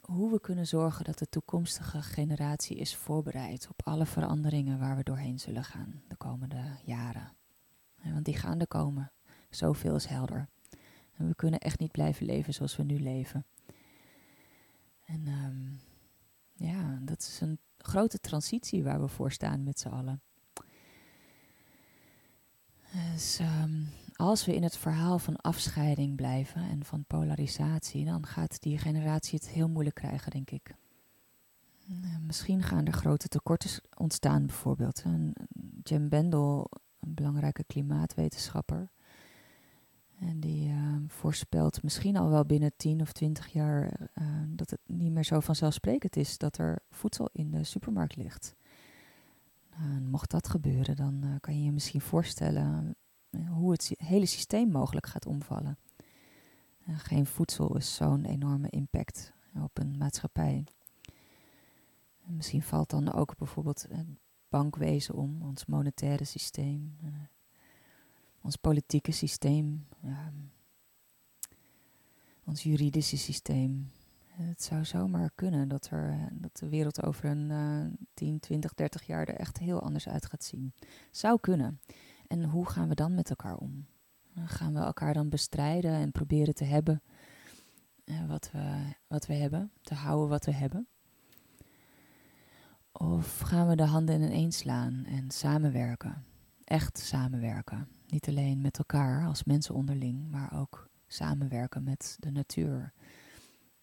S2: hoe we kunnen zorgen dat de toekomstige generatie is voorbereid op alle veranderingen waar we doorheen zullen gaan de komende jaren. Want die gaan er komen. Zoveel is helder. We kunnen echt niet blijven leven zoals we nu leven. En um, ja, dat is een grote transitie waar we voor staan met z'n allen. Dus um, als we in het verhaal van afscheiding blijven en van polarisatie, dan gaat die generatie het heel moeilijk krijgen, denk ik. Misschien gaan er grote tekorten ontstaan, bijvoorbeeld. Jim Bendel, een belangrijke klimaatwetenschapper, en die uh, voorspelt misschien al wel binnen 10 of 20 jaar uh, dat het niet meer zo vanzelfsprekend is dat er voedsel in de supermarkt ligt. Nou, mocht dat gebeuren, dan uh, kan je je misschien voorstellen hoe het hele systeem mogelijk gaat omvallen. geen voedsel is zo'n enorme impact op een maatschappij. En misschien valt dan ook bijvoorbeeld het bankwezen om, ons monetaire systeem ons politieke systeem, ons juridische systeem. Het zou zomaar kunnen dat, er, dat de wereld over een uh, 10, 20, 30 jaar er echt heel anders uit gaat zien. Zou kunnen. En hoe gaan we dan met elkaar om? Gaan we elkaar dan bestrijden en proberen te hebben uh, wat, we, wat we hebben, te houden wat we hebben? Of gaan we de handen in een slaan en samenwerken? Echt samenwerken. Niet alleen met elkaar als mensen onderling, maar ook samenwerken met de natuur.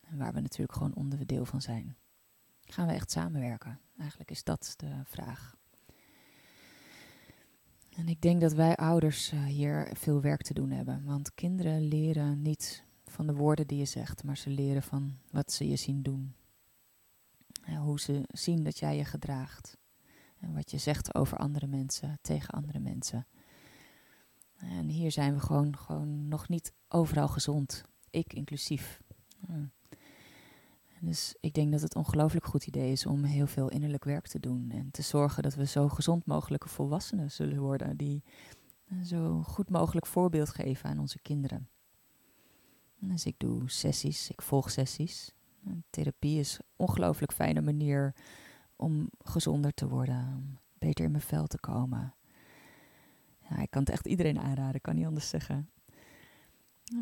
S2: Waar we natuurlijk gewoon onderdeel van zijn. Gaan we echt samenwerken? Eigenlijk is dat de vraag. En ik denk dat wij ouders uh, hier veel werk te doen hebben. Want kinderen leren niet van de woorden die je zegt, maar ze leren van wat ze je zien doen. En hoe ze zien dat jij je gedraagt. Wat je zegt over andere mensen, tegen andere mensen. En hier zijn we gewoon, gewoon nog niet overal gezond. Ik inclusief. Dus ik denk dat het ongelooflijk goed idee is om heel veel innerlijk werk te doen. En te zorgen dat we zo gezond mogelijke volwassenen zullen worden. Die zo goed mogelijk voorbeeld geven aan onze kinderen. Dus ik doe sessies, ik volg sessies. therapie is een ongelooflijk fijne manier om gezonder te worden. Beter in mijn vel te komen. Ja, ik kan het echt iedereen aanraden, kan niet anders zeggen.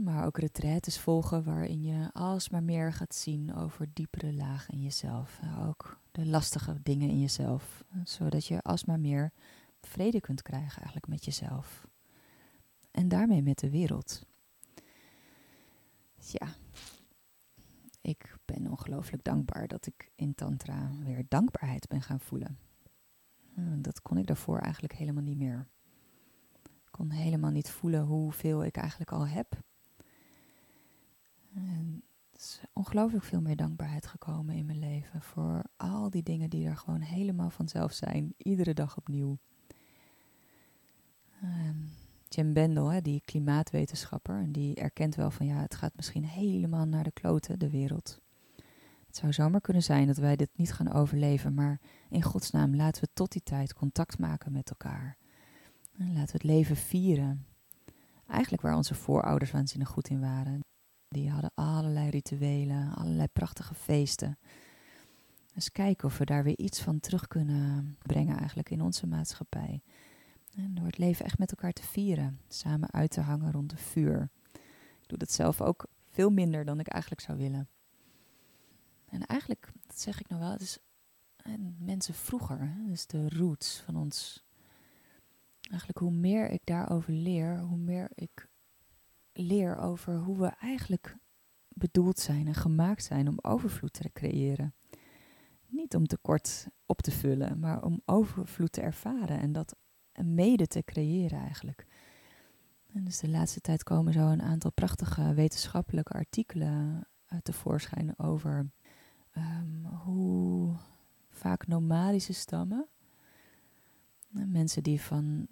S2: Maar ook retraites volgen waarin je alsmaar meer gaat zien over diepere lagen in jezelf. Ook de lastige dingen in jezelf. Zodat je alsmaar meer vrede kunt krijgen eigenlijk met jezelf. En daarmee met de wereld. Ja, ik ben ongelooflijk dankbaar dat ik in Tantra weer dankbaarheid ben gaan voelen. Dat kon ik daarvoor eigenlijk helemaal niet meer kon helemaal niet voelen hoeveel ik eigenlijk al heb. En er is ongelooflijk veel meer dankbaarheid gekomen in mijn leven voor al die dingen die er gewoon helemaal vanzelf zijn, iedere dag opnieuw. Um, Jim Bendel, die klimaatwetenschapper, en die erkent wel van ja, het gaat misschien helemaal naar de kloten, de wereld. Het zou zomaar kunnen zijn dat wij dit niet gaan overleven, maar in godsnaam laten we tot die tijd contact maken met elkaar. En laten we het leven vieren. Eigenlijk waar onze voorouders waanzinnig goed in waren. Die hadden allerlei rituelen, allerlei prachtige feesten. Dus kijken of we daar weer iets van terug kunnen brengen eigenlijk in onze maatschappij. En door het leven echt met elkaar te vieren. Samen uit te hangen rond het vuur. Ik doe dat zelf ook veel minder dan ik eigenlijk zou willen. En eigenlijk, dat zeg ik nou wel, het is mensen vroeger, dus de roots van ons eigenlijk hoe meer ik daarover leer, hoe meer ik leer over hoe we eigenlijk bedoeld zijn en gemaakt zijn om overvloed te creëren. Niet om tekort op te vullen, maar om overvloed te ervaren en dat mede te creëren eigenlijk. En dus de laatste tijd komen zo een aantal prachtige wetenschappelijke artikelen uh, tevoorschijn over um, hoe vaak nomadische stammen Mensen die van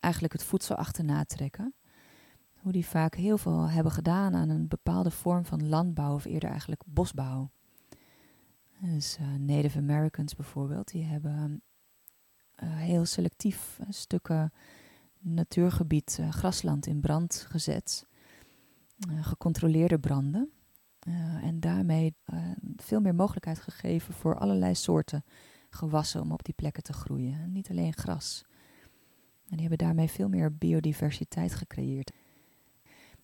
S2: eigenlijk het voedsel achterna trekken. Hoe die vaak heel veel hebben gedaan aan een bepaalde vorm van landbouw of eerder eigenlijk bosbouw. Dus uh, Native Americans bijvoorbeeld, die hebben heel selectief uh, stukken natuurgebied, grasland in brand gezet. gecontroleerde branden. en daarmee veel meer mogelijkheid gegeven voor allerlei soorten gewassen om op die plekken te groeien. niet alleen gras. En die hebben daarmee veel meer biodiversiteit gecreëerd.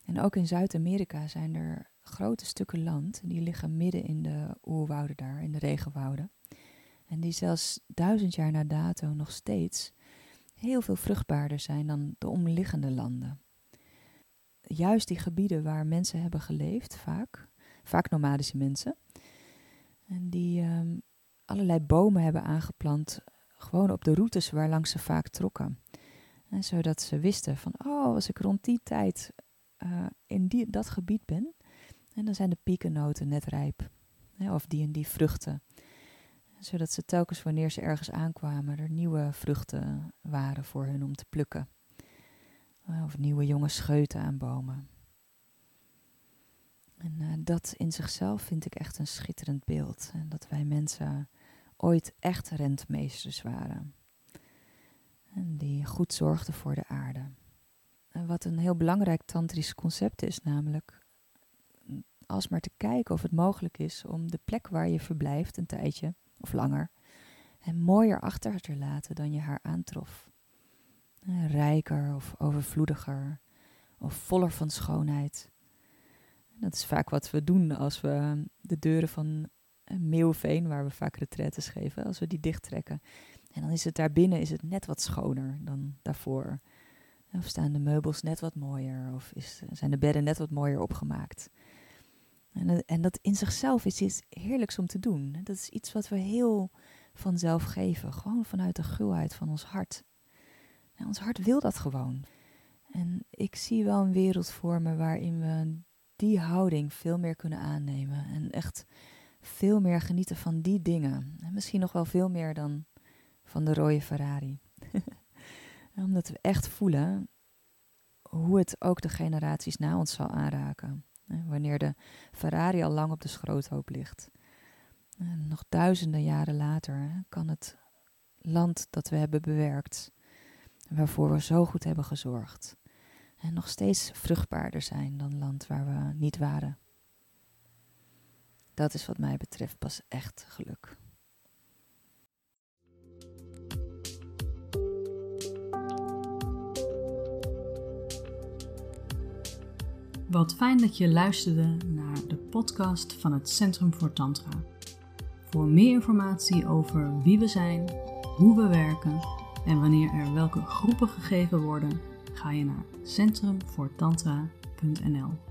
S2: En ook in Zuid-Amerika zijn er grote stukken land, die liggen midden in de oerwouden daar, in de regenwouden. En die zelfs duizend jaar na dato nog steeds heel veel vruchtbaarder zijn dan de omliggende landen. juist die gebieden waar mensen hebben geleefd, vaak, vaak nomadische mensen, en die ehm, allerlei bomen hebben aangeplant, gewoon op de routes waar langs ze vaak trokken. En zodat ze wisten van, oh, als ik rond die tijd uh, in die, dat gebied ben, en dan zijn de piekennoten net rijp. Hè, of die en die vruchten. Zodat ze telkens wanneer ze ergens aankwamen, er nieuwe vruchten waren voor hun om te plukken. Eh, of nieuwe jonge scheuten aan bomen. En uh, dat in zichzelf vind ik echt een schitterend beeld. En dat wij mensen ooit echt rentmeesters waren. En die goed zorgden voor de aarde. En wat een heel belangrijk tantrisch concept is, namelijk alsmaar te kijken of het mogelijk is om de plek waar je verblijft, een tijdje of langer, en mooier achter te laten dan je haar aantrof. Rijker of overvloediger of voller van schoonheid. Dat is vaak wat we doen als we de deuren van Meeuwveen, waar we vaak retretes geven, als we die dichttrekken. En dan is het daarbinnen is het net wat schoner dan daarvoor. Of staan de meubels net wat mooier, of is, zijn de bedden net wat mooier opgemaakt. En, en dat in zichzelf is iets heerlijks om te doen. Dat is iets wat we heel vanzelf geven, gewoon vanuit de gulheid van ons hart. Ons hart wil dat gewoon. En ik zie wel een wereld voor me waarin we die houding veel meer kunnen aannemen. En echt veel meer genieten van die dingen. En misschien nog wel veel meer dan van de rode Ferrari. (laughs) Omdat we echt voelen hoe het ook de generaties na ons zal aanraken. Wanneer de Ferrari al lang op de schroothoop ligt. En nog duizenden jaren later kan het land dat we hebben bewerkt, waarvoor we zo goed hebben gezorgd, nog steeds vruchtbaarder zijn dan land waar we niet waren. Dat is wat mij betreft pas echt geluk.
S1: Wat fijn dat je luisterde naar de podcast van het Centrum voor Tantra. Voor meer informatie over wie we zijn, hoe we werken en wanneer er welke groepen gegeven worden, ga je naar centrumvoortantra.nl.